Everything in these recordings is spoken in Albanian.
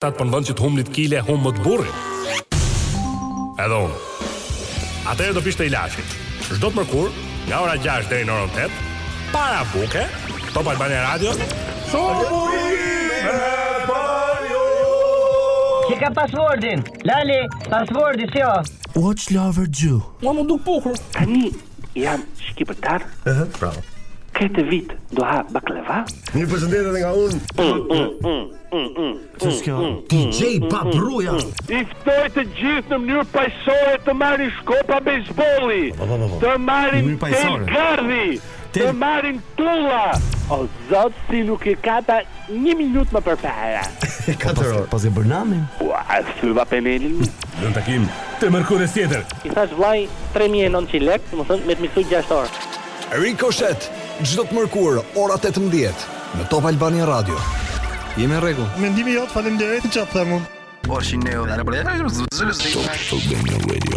Dietat për në vënd që të humbnit kile humbët burrin Edhe unë Atere dobishtja e lashtë Çdo të mërkur Nga ora 6 deri në orën 8 Para buke Top Albania Radio Shumë bujrum Që ka passwordin. Lali, passwordi si është. Watch Lover Ju. Mua më duket bukur. Tani Jam shqiptar. Ëh, bravo. Këtë vit do ha baklava. Një përshëndetje edhe nga unë. Ç'është kjo? DJ Babruja. I ftoj të gjithë në mënyrë paqësore të marrin shkopa bejsbolli, Po, po, po, po. të marrin Mënyrë tel paqësore. gardhi, të Tel- marrin tulla. O zot, si nuk e kapa një minutë më përpara. Katër orë. Po se bën namin. Ua, e theva penelin? Në takim të mërkurën tjetër. I thashë vllai tre mijë e nëntëqind lekë, domethënë me të mësu gjashtë orë. Ricochet, çdo të mërkurë, ora tetëmbëdhjetë, në Top Albania Radio. Jemi në rregull. Mendimi jot, faleminderit, çfarë të them unë. Top Albania Radio.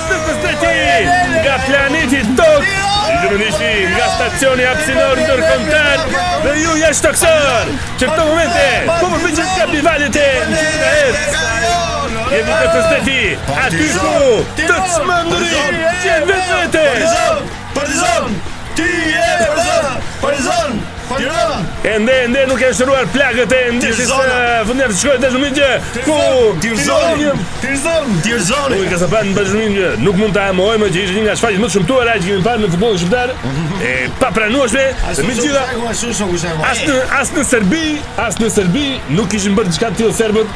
Të përshëndeti nga planeti Tokë, ju që na ndiqni nga stacioni hapsinor ndërkombëtar dhe ju jashtëtokësorë, që këto momente po përpiqeni të kapni valët e në herë. Jemi të stërpëstreti, aty ku të çmëndurit që vetë vete. Partizan! Ti je Partizan! Partizan! Partizan! Ende, ende nuk i shëruan plagët e ende si se fundi të shkojë dashmi që ku Tirzoni, Tirzoni, Tirzoni. Ui, kësa pa në dashmi që nuk mund ta mohoj më që ishte një nga shfaqjet më të shëmtuara që kemi parë në futbollin shqiptar. E papranueshme, me gjitha. As në as në Serbi, as në Serbi nuk kishin bërë diçka të tillë serbët.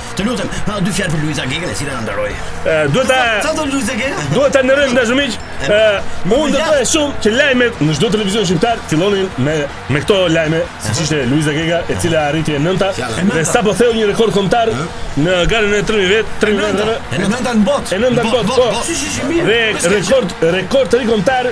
Të lutem, ha dy fjalë për Luiza Gegën, e cila na nderoi. Duhet ta Sa do Luiza Gega? Duhet ta nderojmë dashur miq. Unë do të doja shumë që lajmet në çdo televizion shqiptar fillonin me me këto lajme, siç ishte Luiza Gega, e cila arriti e nënta dhe sapo theu një rekord kombëtar në garën e 3000 vet, 3000 metrave. E nënta në botë. E nënta në botë. Po. Dhe rekord, rekord të ri kombëtar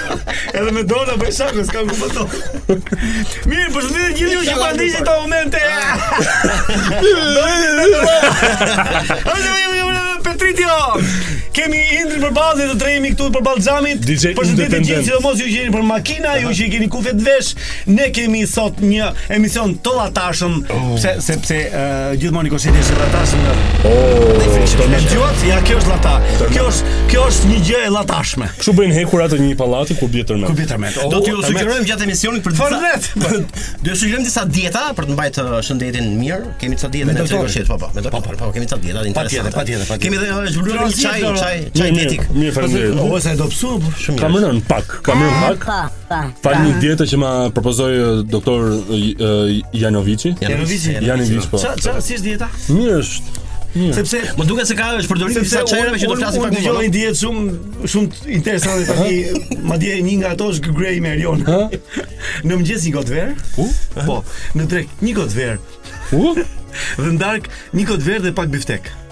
Edhe me dorë në, për shakës, kam kuptu. Po Mirë, përshëndes gjithë ju që po ndiqni këto momente. Petrit, jo! Kemi Indrin përballë dhe të tre jemi këtu përballë xhamit. Përshëndetje gjithë, sidomos ju që jeni për makina, ju që i keni kufjet vesh. Ne kemi sot një emision të llatashëm, oh. pse sepse uh, gjithmonë i konsideroj si llatashëm. Oh, ne fishë të mëngjuat, ja kjo është llata. Kjo është kjo është një gjë e llatashme. Kështu bëjnë hekurat e një pallati ku bie tërmet. Ku bie tërmet. Oh, Do t'ju sugjerojmë gjatë emisionit për disa. Do sugjerojmë disa dieta për të mbajtë uh, shëndetin mirë. Kemi disa dieta në çështje, po po. Po po, po kemi disa dieta interesante. Patjetër, patjetër. Kemi edhe uh, zbuluar një çaj, çaj, çaj dietik. Mirë, faleminderit. Ose do psu shumë. Kamë pak, kamë pak. Pra, falë një dietë që ma propozoi doktor Janovici. Janovici, Janovici. Po. Ça, ça, si është dieta? Mirë është. Mirë. Sepse më duket se ka edhe përdorim të disa çajrave që do flasim pak më vonë. Një dietë shumë shumë interesante tani, madje një nga ato është Grey Merion. Në mëngjes një gotë verë. U? Po, në drekë një gotë verë. U? Dhe në darkë një gotë verë dhe pak biftek.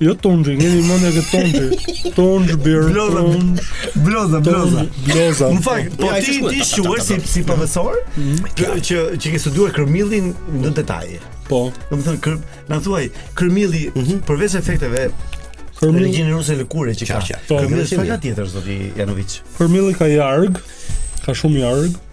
Jo tonxhi, ngeli mendja këtë tonxhi. Tonxh bir. Bloza, bloza, bloza. Bloza. Në fakt, po ti dikur si si profesor mhm. që që që ke studiuar kërmillin në detaje. Po. Do të thotë kër, na thuaj kërmilli mhm. përveç efekteve Kërmilli rigjeneruese lëkure që ka. Po, kërmilli çfarë ka tjetër zoti Janovici. Kërmilli ka jargë, ka shumë jargë.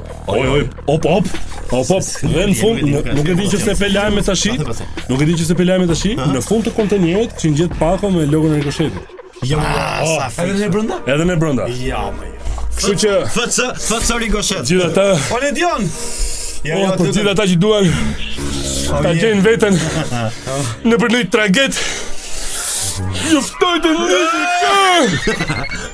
Oj, oj, op, op, op, op, dhe në fund, nuk e di që se pelaj me të shi, nuk e di që se pelaj me të shi, në fund të kontenierit, qenë gjithë pako me logon e rikoshetit. Ja, ah, oh, sa Edhe në brenda? Edhe në brenda. Ja, më. Kështu që FC, FC rikoshet. Gjithë ata. Pa ne dëgjon. Ja, oh, ja, po gjithë ata që duan. Oh, ta gjejnë veten. Nëpër një traget. Ju ftoj të në një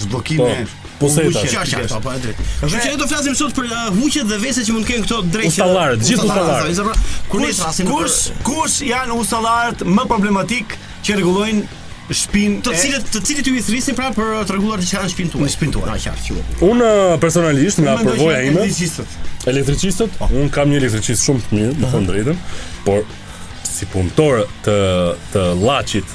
Zhbllokime. Po, po se ta. Ja, ja, ta pa drejt. Kështu që ne do flasim sot për uh, huqet dhe veset që mund të kenë këto drejtë. Ustallarët, gjithë ustallarët. Kur ne flasim për kush janë ustallarët më problematikë që rregullojnë shpinë të cilët të cilët ju i thrisin pra për të rregulluar diçka në shpinë tuaj. Në shpinë tuaj. Na qartë qe. Unë uh, personalisht nga përvoja ime. Elektricistët. Elektricistët? Po. Unë kam një elektricist shumë të mirë, me thënë të drejtën, por si punëtorët e llaçit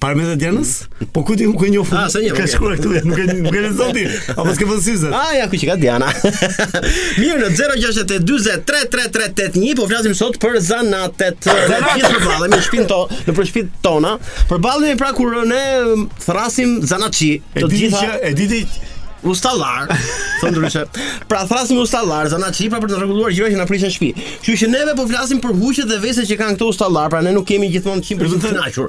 Parametrat e Dianës? Mm. Po ku ti nuk e njoh? Ah, sa një. Ka shkruar këtu, nuk e nuk e lexon ti. Apo s'ke vënë syze. Ah, ja ku qenka Diana. Mirë, në 0692033381 po flasim sot për zanatet. Zanatet përballemi shpitë to, nëpër shpitë tona. Përballemi pra kur ne thrasim zanatçi, të gjitha. E di ti ustallarë, thonë ndryshe. Pra thrasim ustallarë, zanatçi pra për të rregulluar gjëra që na prishen në shtëpi. Kështu që neve po flasim për huqet dhe veset që kanë këto ustallarë, pra ne nuk jemi gjithmonë 100% të kënaqur.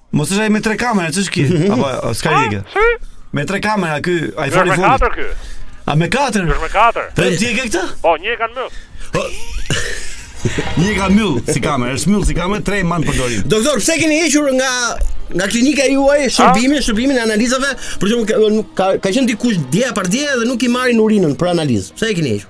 Mos është ai me tre kamera, ç'është ky? Apo o, s'ke ide. Me tre kamera ky Është iPhone më i fundit. katër ky. A me katër? Është me katër. Dhe ti e ke këtë? Po, një e kam mbyll. Një kam mbyll si kamerë, është mbyll si kamerë, tre mban në përdorim. Doktor, pse keni hequr nga nga klinika juaj shërbimin, shërbimin e analizave, për shembull ka, ka, ka qenë dikush dje pardje dhe nuk i marrin urinën për analizë. Pse e keni hequr?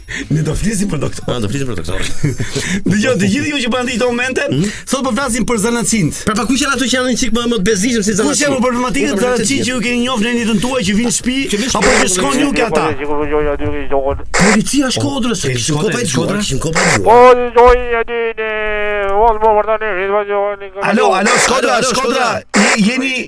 Ne do flisim për doktorin. Ne do flisim për doktorin. Dëgjoj, të gjithë ju që në këto momente, hmm? sot po flasim për zanatçinjtë. Pra pa kush janë ato që janë një çik më më të bezdisshëm si zanatçinj. Kush janë problematikat e zanatçinjve që ju keni njohur në jetën tuaj që vijnë në shtëpi apo që shkoni ju ke ata? Policia e Shkodrës, kishte kopë të Shkodrës, kishte kopë të Shkodrës. Po do t'ia dini, vallë po vërtetë, vjen vazhdoni. Alo, alo Shkodra, Shkodra, jeni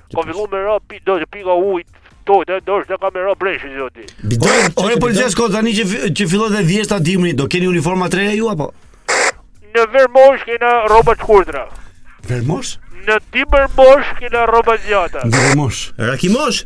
Po fillu me ra do pika ujit. Do të dosh të kamë ra bresh i zoti. Ore policia shko tani që që fillon të vjeshta dimri, do keni uniforma të reja ju apo? Në vermosh kena rroba të shkurtra. Vermosh? Në dimër mosh kena rroba të gjata. Vermosh. Rakimosh.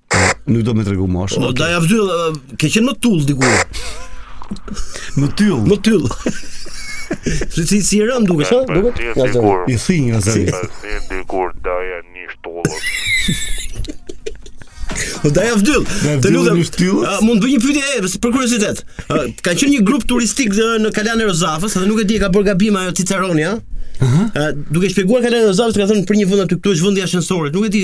Nuk do me tregu moshën. Po, da ja vdyll, ke qenë më tull diku. Më tyll. Më tyll. Si si si rëm dukesh, ha? Duke? Ja zor. I thin nga zëri. Si dikur daja një shtollës. Po daja vdyll. Të lutem. Mund të bëj një pyetje për kuriozitet. Ka qenë një grup turistik në Kalan e Rozafës, edhe nuk e di ka bërë gabim ajo Ciceroni, ha? Ëh. Duke shpjeguar Kalan e Rozafës ka thënë për një vend aty këtu është vendi i ashensorit. Nuk e di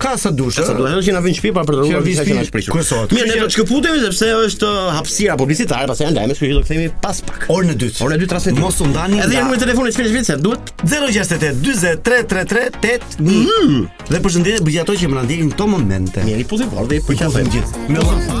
Ka sa dush. Sa duhet që na vjen në shtëpi pra për të rregulluar diçka që na është prishur. Mirë, ne do të shkëputemi sepse është uh, hapësira publicitare, pastaj janë lajme, kështu që do të kthehemi pas pak. Orën e dytë. Orën e dytë transmetim. Mos u ndani. Edhe numri i telefonit shpejt e shpejt se duhet 068 40 333 8. Dhe përshëndetje për ata që po na ndjekin në këto momente. Mirë, i puthim fort, i përqafojmë të gjithë. Me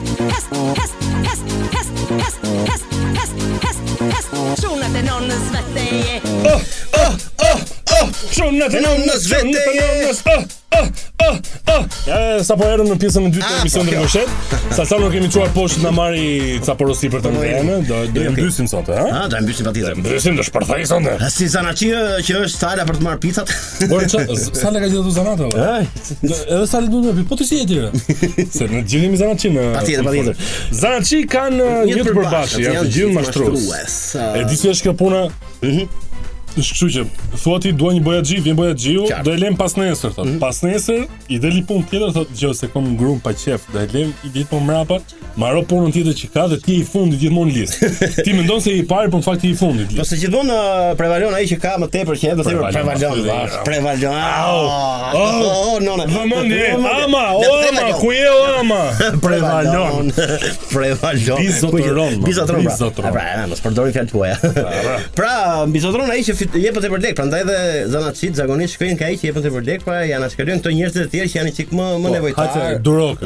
sapo erdhëm në pjesën e dytë të ah, emisionit po, të Goshet. Salën sa e kemi çuar poshtë të na marri ca porosi për të ndërtuar, do të mbysim sot, ha? Ah, do të mbysim patjetër. Mbysim do shpërthej sonte. Si zanatçi që është sala për të marr picat. Por ça, Sala i ka gjithë ato zanate valla. Ëh. Edhe Sala duhet të bëj, po ti si e di re. Se ne të gjithë jemi zanatçi ne. Patjetër, patjetër. Zanatçinjtë kanë uh, një të përbashkët, janë të gjithë mashtrues. Uh. E di si është kjo puna? Mhm. Është kështu që thua ti dua një bojaxhi, vjen bojaxhiu, Qartë. do e lem pas nesër thotë. Pas nesër i del një punë tjetër thotë që se jam ngrys pa qef, do e lem i ditë më mbrapa. Maro punën tjetër që ka dhe ti je i fundit gjithmonë në listë. Ti mendon se je i pari, por në fakt ti je i fundit. Po se gjithmonë uh, prevalon ai që ka më tepër që jep më tepër prevalon. Prevalon. Oh, oh, no, no. Vëmendje, ama, o ama, ku je o ama? Prevalon. Prevalon. Mbizotëron. Mbizotëron. Pra, pra eh, mos përdor fjalë të huaja. Pra, pra. pra, mbizotëron ai që jep më tepër lek, prandaj edhe zanatçit zakonisht shkojnë ka ai që jep më tepër lek, pra anashkalohen këto njerëz të tjerë që janë çik më më po, nevojtarë. Hajde, durok.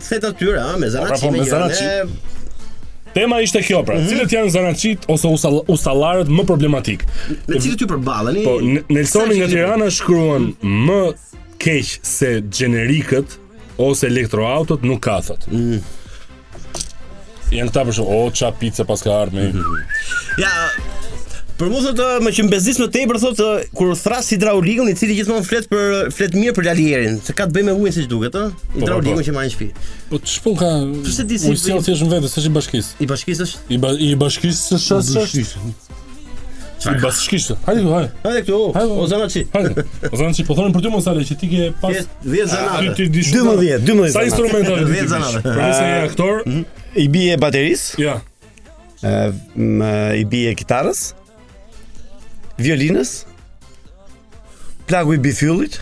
Thetë të tyre, a, me po, pra, po, zanatçinj. Me zanatçinj. Tema ishte kjo pra, mm -hmm. cilët janë zanatçit ose ustallarët më problematik. Me cilët ty përballeni? Po, Nelsoni nga Tirana shkruan mm -hmm. më keq se xhenerikët ose elektroautot nuk ka thot. Mm -hmm. Janë këta për shumë, o, qa pizza paska ardh me mm -hmm. Ja, për mu thotë, më që m'bezdis më tepër, thotë, kur thras hidraulikun, i cili gjithmonë flet për, flet mirë për Lali Erin, se ka të bëjë me ujin siç duket, ë? Po, po, hidraulikun po. që marr në shpi. Po, ç'punë ka, ujë si alë thjesht në vete, s'është i bashkisë. I bashkisë është? I, ba, i bashkisë është? S'i bashkisë është. Hajde këtu, hajde. Hajde këtu. Hajde. O zanatçi. Hajde. O zanatçi, po thonë për ty mos ale që ti ke pas 10 zanate. Ti di shumë. 12, 12. Sa instrumente ke? 10 zanate. Përse je aktor, mhm. i bie baterisë? Ja. Ë, i bie kitarës? Violinës? Plaku i bi fyllit?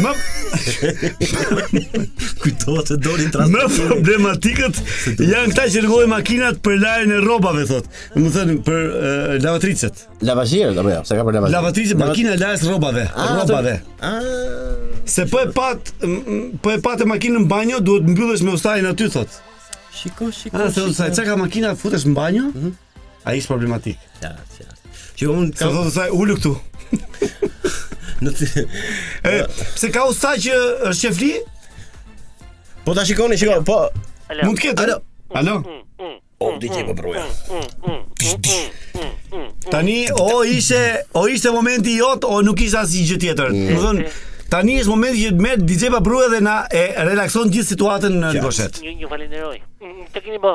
Më kujtohet të doli transport. Më problematikët janë këta që rregullojnë makinat për larjen e rrobave thot. Do të thotë për uh, lavatriçet. Lavazhierët apo jo, pse ka për lavazhierët. Lavatriçet makina e larjes rrobave, ah, rrobave. Ah. Se po e pat po e patë makinën në banjo, duhet mbyllesh me ustajin aty thot. Shiko, shiko. Ah, thot, se ç'ka makina futesh në banjo? Mm -hmm. Ai është problematik. Ja, ja. Që un kam thotë sa ulu këtu. Në ti. E, pse ka usta që është qefli? Po ta shikoni, shikoni, po. Mund të ketë. Alo. Alo. Mm, mm, mm, o, DJ Babruja. Tani o ishte, o ishte momenti yt, o nuk ishte asnjë gjë tjetër. Domethënë Tani është momenti që të merr DJ Babruja dhe na e relakson gjithë situatën në Goshet. Ju falenderoj. Të keni bë.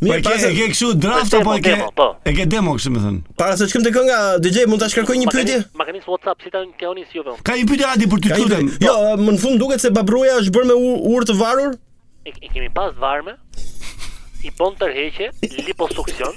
Mirë, po e ke kështu draft apo e ke demo, po. e ke demo kështu domethënë. Para se të shkojmë te kënga, DJ mund ta shkarkoj një pyetje? Ma keni në WhatsApp si ta keni si juve. Ka një pyetje Adi për ty këtu. Jo, më në fund duket se Babruja është bërë me urë të varur. E kemi pas varme. I bën tërheqje, liposuksion,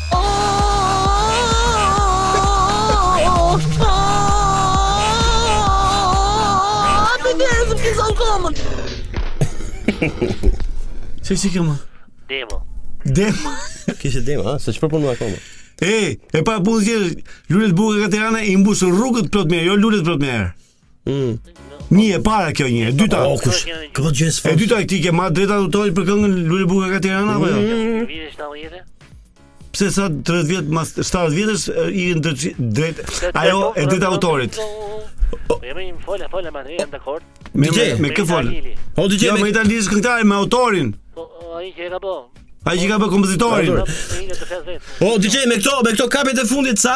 Çe si ke mo? Demo. Demo. Kishe demo, ha, se s'është përpunu akoma. Ej, e pa punë si lulet bukur ka Tirana i mbush rrugët plot mirë, jo lulet plot mirë. Mm. Një e para kjo një, e dyta. O kush? Kjo gjë është. E dyta ti ke marr të drejtat e autorit për këngën Lule bukura ka Tirana apo jo? Mm. Vite 70. Pse sa 30 vjet mas 70 vjetësh i ndërçi drejt ajo e drejta autorit. Po jam im fola fola më jam dakord. Me me, me kë fol? Po DJ jo, me italisht këngëtar me autorin. Po ai që e ka bë. Ai që ka bë kompozitorin. Po DJ me këto me këto kapet e fundit sa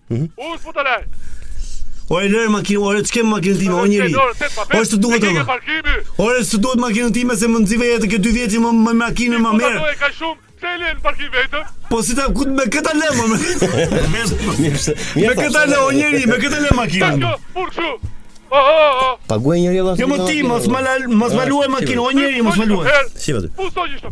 Mhm. Unë po ta lë. Ore lër makinën, ore ç'ke me makinën time, o njeri. Ore s'të duhet atë. Ore s'të duhet makina ime se më nxive jetën këtë dy vjet që më më makinën më merr. Po ka shumë, pse lën parkim vetëm? Po si ta ku me këtë lë më. Me këtë lë o njeri, me këtë lë makinën. Paguaj njeri valla. Jo më ti, mos më mos më luaj makinën, o njeri, mos më luaj. Si vati? Po sot është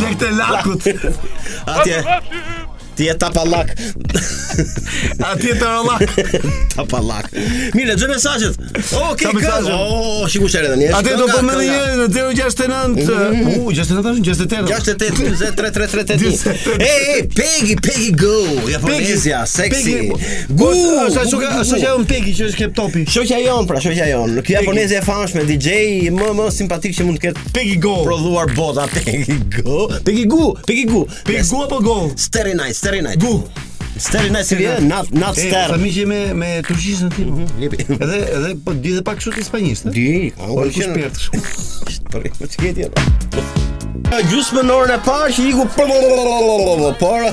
Lek të lakut Atje Ti e tapallak Atje të rallak Tapallak Mire, te mesazhet Ok, këllë O, shiko njëherë edhe një Atje do po me një në 069 U, 69 është 68 68, 23, 33, 33 E, e, Peggy, Peggy Gou japonezja, sexy Gu, gu, gu Shoqja jonë Peggy që është kep topi Shoqja jonë, pra, shoqja jonë Kjo japonezja e famshme, DJ Më, më simpatik që mund të ketë Peggy Gou. Prodhuar bota Peggy Gou. Peggy Gou. Peggy Gou. Peggy Gou apo go? Starry night, Starry night. Go. Starry night si vjen, nat nat ster. Sa mirë je me me turqishten time. Mhm, jepi. Edhe edhe po di dhe pak kështu ti spanjisht. Di, ka po, një shpirt kështu. Po ç'ke ti. Gjusë mënyrën e parë që iku për më Por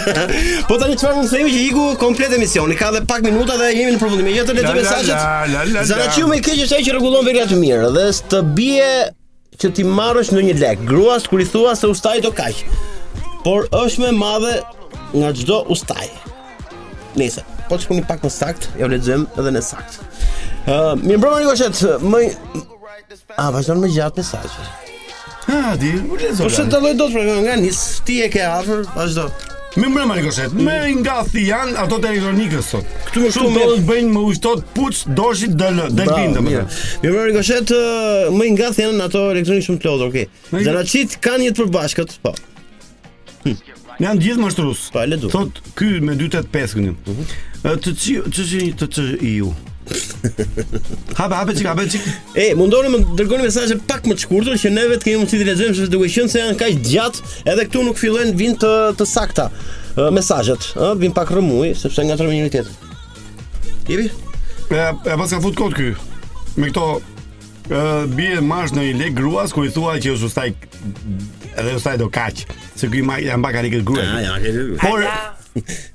Po tani çfarë mund të themi që iku komplet emisioni Ka dhe pak minuta dhe jemi në përfundim E jemi te mesazhet Zara që ju me keqe është e që rregullon vegla të mira Dhe s'të bie që t'i marrësh ndonjë lek Gruas kur i thua se ustai do kaq Por është më e madhe nga çdo usta Nëse, po të shkruani pak më saktë, jua lexojmë edhe ne saktë uh, Mirëmbrëma Rikoshet, më... A, vazhdon më gjatë mesazhi Ha, di, u ledzim Po shëtë të dojtë do të nga nis, ti e ke afër, vazhdo Mirëmbrëma Rikoshet. Më i ngathti janë ata të elektronikës sot. Këtu më shumë do të bëjnë më ushtot puç doshit dal dal bin domethënë. Mirëmbrëma Rikoshet më i ngathti janë ata elektronikë shumë të okay. Zanatçinjtë kanë një të përbashkët, po. Hm. Janë gjithë mashtrues. Po, le du. Thotë ky me 285 këtu. Mhm. Të çi, çi të çi ju. Hape, hape, çik, hape, çik. E, mundohuni na dërgoni mesazhe pak më të shkurtër që neve të kemi mundësi t'i lexojmë sepse duke qenë se janë kaq gjatë, edhe këtu nuk fillojnë të vijnë të të sakta. Uh, mesazhet, ë, uh, vijnë pak rrëmujë sepse ngatërrojnë njëri tjetrin. Jepi. E, e paska fut kot ky. Me këto ë uh, t'i marrësh ndonjë lek gruas kur i thua që është usta edhe ustai do kaq. Se ky mban pak nga lekët gruas. Ja, ja, ke. Por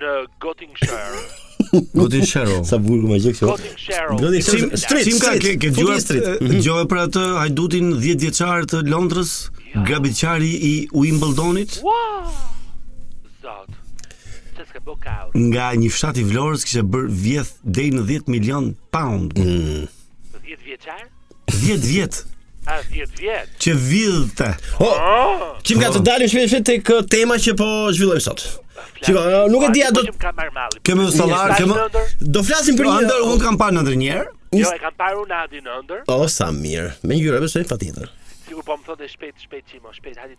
në Gottingshire. Gottingshire. Sa burgu më gjë kështu. Gottingshire. Gottingshire. Street. Sim ka ke ke dëgjuar Street. Mhm. Dëgjove për atë hajdutin 10 vjeçar të Londrës, jo. grabitçari i Wimbledonit. Wow. Zot. Ç'paska bërë ai. Nga një fshat i Vlorës kishte bërë vjedh deri në 10 milion pound. Mm. 10 vjeçar? 10 vjet. A 10 vjet. Që vidhte. Po. Oh. Çimka të dalim shpejt shpejt tek tema që po zhvillojmë sot. Çiko, nuk e di a do të ka marrë malli. Kemë sallar, kemë. Do flasim për jo, një ndër, unë kam parë në ëndërr njëherë. Jo, e kam parë unë Adin ëndërr. O sa mirë. Me ngjyra besoj patjetër. Sigur po më thotë shpejt, shpejt çimo, shpejt Adi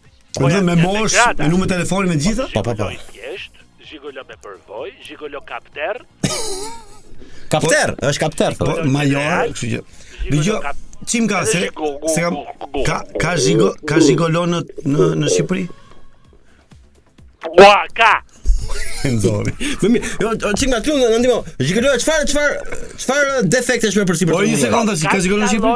Po dhe me moshë, me numër telefoni me të gjitha? Po, po, po. Zhigolo me përvojë, zhigolo kapter. Kapter, po, është kapter. Po, major, kështu që. Dëgjo, Çimka se se kam ka ka zhigo ka zhigolo në në në Shqipëri. Ua, ka. Nzori. Më mirë, jo, Çimka këtu në ndihmë. Zhigolo, çfarë çfarë çfarë defektesh me përsipër? Po, një sekondë, si ka zhigolo në Shqipëri?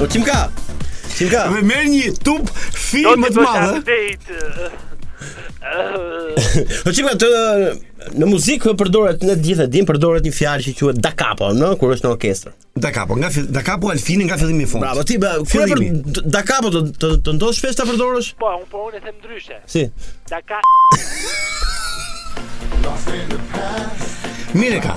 O po, Çimka. Çimka. Me merr një tup film më të madh. Po çka të në muzikë përdoret të gjithë e dinë përdoret një fjalë që quhet da capo, në kur është në orkestër. Da capo, nga da capo al fine nga fillimi në fund. Bravo, ti ba, kur e për da capo të të, të ndodh shpesh ta përdorësh? Po, un po unë e them ndryshe. Si? Da ka Mirë ka.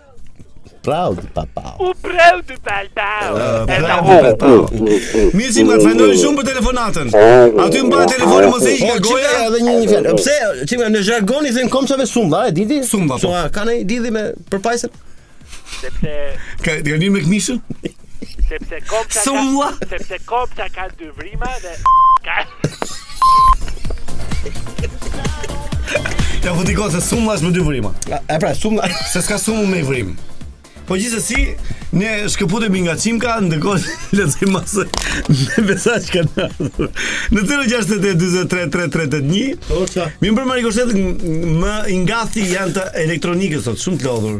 Proud papa. U proud papa. Proud papa. Mirë Çim, të falenderoj shumë për telefonatën. Aty mba telefonin mos e hiq goja. Edhe një një fjalë. Pse Çim në jargon i thonë komçave sumba, e di ti? Sumba. Po. Sumba kanë i didhi me përpajsën. Sepse ka dënim me këmishën? Sepse komça ka sepse komça ka dy vrima dhe ka Ja futi kot se sumba është me dy vrima. E pra, sumba se s'ka sumbë me vrimë. Po gjithsesi, ne shkëputemi nga Çimka, ndërkohë lexoj ca mesazhe kanë ardhur. Në 0692033381. Mirë për Mariko Shet, me inat janë të elektronikës sot, shumë të lodhur.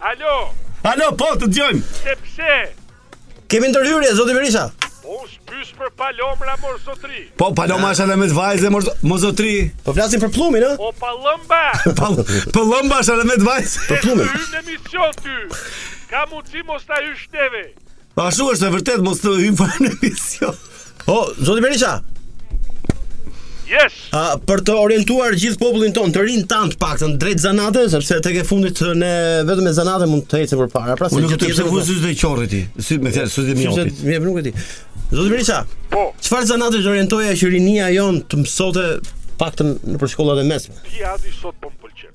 Alo. Alo, po të dëgjojmë. Sepse kemi ndërhyrje zoti Berisha. Po u pys për paloma mor zotri. Po paloma është edhe emër vajze mor mor zotri. Po flasim për pllumin, ë? Po palomba. Po palomba është edhe emër vajze. Për pllumin. Në emision ty. Ka mundsi mos ta hysh neve. Ashtu është e vërtetë mos të hyjmë fare në emision. Po, zoti Berisha. Yes. A për të orientuar gjithë popullin tonë, të rinjtë tanë të paktën drejt zanateve, sepse tek e fundit ne vetëm me zanate mund të ecim përpara. Pra se ti të vush të qorrit ti. Si me thënë, s'u di më opti. Ti më nuk e di. Zoti Berisha. Po. Çfarë zanatesh do orientoje që rinia jonë të mësonte të paktën në shkollat e mesme? Ti Adi sot po më pëlqen.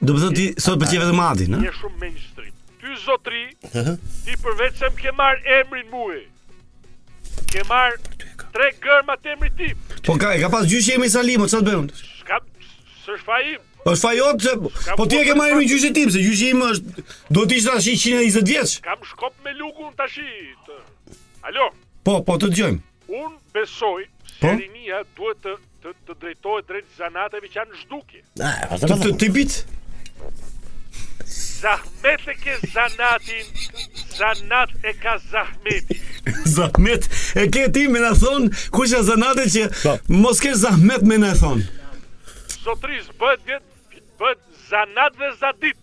Do të thotë ti s'e pëlqen vetëm Adin, ë? Je shumë mainstream. Ty zotri, ti përveç se më ke marr emrin mua. Ke marr tre gërma të emrit tim. Po ka, ka pas gjyshi emrin Salim, çfarë të bëj unë? S'ka s'është faji im. Po faji jot se po ti e ke marrë me gjyshin tim, se gjyshi im është do të ishte tash 120 vjeç. Kam shku me lugën tash. Alo. Po, po të dëgjojmë. Un besoj se po? rinia duhet të të, të drejtohet drejt zanateve që janë në zhdukje. Ah, të të të bit. Zahmet e ke zanatin, zanat e ka zahmeti. zahmet e ke ti me na thon kush janë zanate që po. mos ke zahmet me na thon. Zotri, s'bëhet vjet bëhet zanat dhe zadit.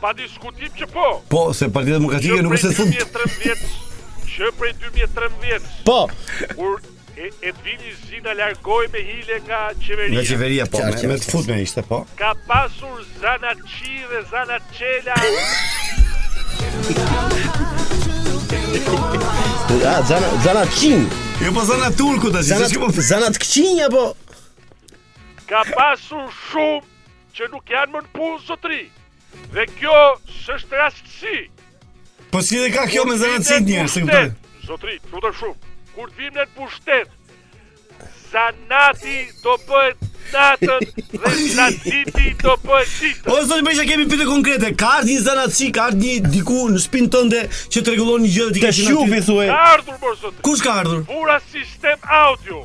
Pa diskutim që po. Po, se Partia Demokratike nuk është e fundit. Që prej 2013-ës, që prej 2013-ës. Po. Kur Edvini Zi na largoi me hile nga qeveria. Nga qeveria po, me, me të fut me ishte po. Ka pasur Zana Çi dhe Zana Çela. Ja, Zana Zanaçi. Jo po Zana Turku tash, si po Zana Tkçinja po. Ka pasur shumë që nuk janë më në punë zotri. Dhe kjo s'është rastësi. Po ça lidhje ka kjo me zanatçinjtë, se këtë? Zotri, të lutem shumë, kur të vimë në pushtet, zanati do bëhet natën dhe zanatçiu do bëhet ditën. O, zotri, po kemi pyetje konkrete, ka ardhë një zanatçi, ka ardhë njeri dikur në shpinë tënde që të rregullojë një gjë dhe ti ke qenë të... Te shpia, thuaje. Ka ardhur, mor zotri. Kush ka ardhur? Vura sistem audio.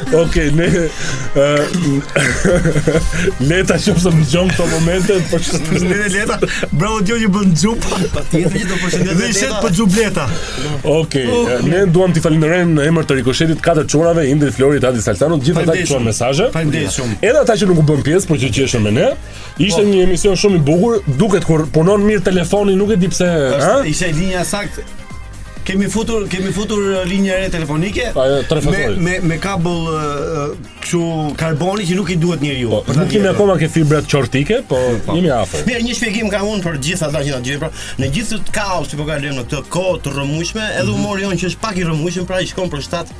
Ok, ne... Leta që po se na dëgjon në këto momente, po të përshëndesim Leta, bravo të qoftë që bën gjumë, patjetër që të përshëndesim Leta. Dhe i shetë për gjumë Leta. Ok, ne duham t'i falënderojmë në emër të Rikoshetit 4 çunave, Indrit, Florit, Adi, Salsano, gjithë ata që çuan mesazhe. Faleminderit shumë. Edhe ata që nuk u bënë pjesë, por që qeshën me ne, ishte po. një emision shumë i bukur, duket kur punon mirë telefoni, nuk e di pse, ha? Ishte linja e saktë, Kemi futur kemi futur uh, linjë të re telefonike. Po, e, tre fazore. me me kabull uh, kështu karboni që nuk i duhet njeriu. Po, nuk kemi akoma ke fibrat optike, po jemi afër. Mirë, një shpjegim kam unë për gjithë ata që na dëgjojnë. Pra, në gjithë këtë kaos që po kalojmë në këtë kohë të rrëmujshme, edhe humori jonë që është pak i rrëmujshëm, pra i shkon për shtat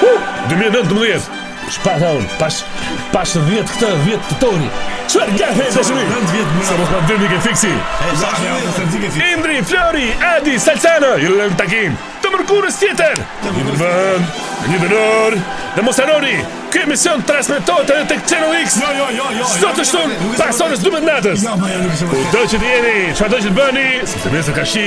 Uh, 2019. Çfarë thashë unë? Pas pas 10 këtë 10 tetori. Çfarë gjë the tash më? Sa mos pa tërmeti ke Fiksi. Indri, Flori, Adi, Salsano, ju lëmë takim. Të mërkurën tjetër. Një të bën, një të lor. Dhe mos harroni, ky emision transmetohet edhe tek Channel X. Jo, jo, jo, jo. Çdo të shtunë, pas orës 12 të natës. Jo, më vonë nuk e shoh. Kudo që të jeni, çfarëdo që të bëni? Sepse ka shi,